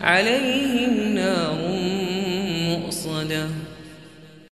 عليهم نار